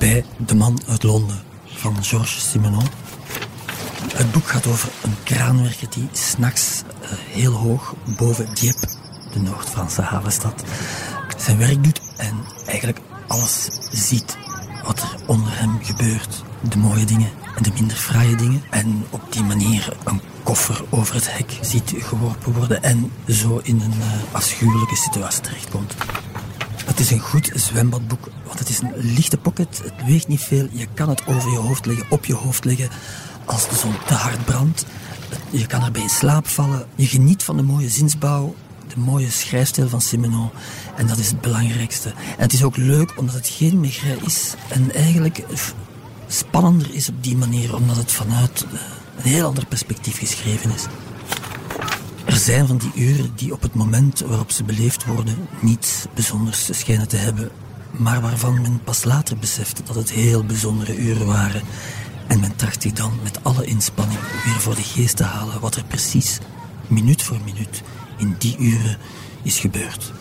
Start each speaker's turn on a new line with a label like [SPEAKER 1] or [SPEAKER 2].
[SPEAKER 1] bij De Man uit Londen van Georges Simenon. Het boek gaat over een kraanwerker die s'nachts uh, heel hoog boven Dieppe, de Noord-Franse havenstad, zijn werk doet en eigenlijk alles ziet wat er onder hem gebeurt. De mooie dingen en de minder fraaie dingen. En op die manier een koffer over het hek ziet geworpen worden en zo in een uh, afschuwelijke situatie terechtkomt. Het is een goed zwembadboek, want het is een lichte pocket. Het weegt niet veel. Je kan het over je hoofd leggen, op je hoofd leggen. Als de zon te hard brandt. Je kan erbij in slaap vallen. Je geniet van de mooie zinsbouw. De mooie schrijfstijl van Simenon. En dat is het belangrijkste. En het is ook leuk omdat het geen maigret is. En eigenlijk spannender is op die manier, omdat het vanuit eh, een heel ander perspectief geschreven is. Er zijn van die uren die op het moment waarop ze beleefd worden niets bijzonders schijnen te hebben, maar waarvan men pas later beseft dat het heel bijzondere uren waren. En men tracht zich dan met alle inspanning weer voor de geest te halen wat er precies, minuut voor minuut, in die uren is gebeurd.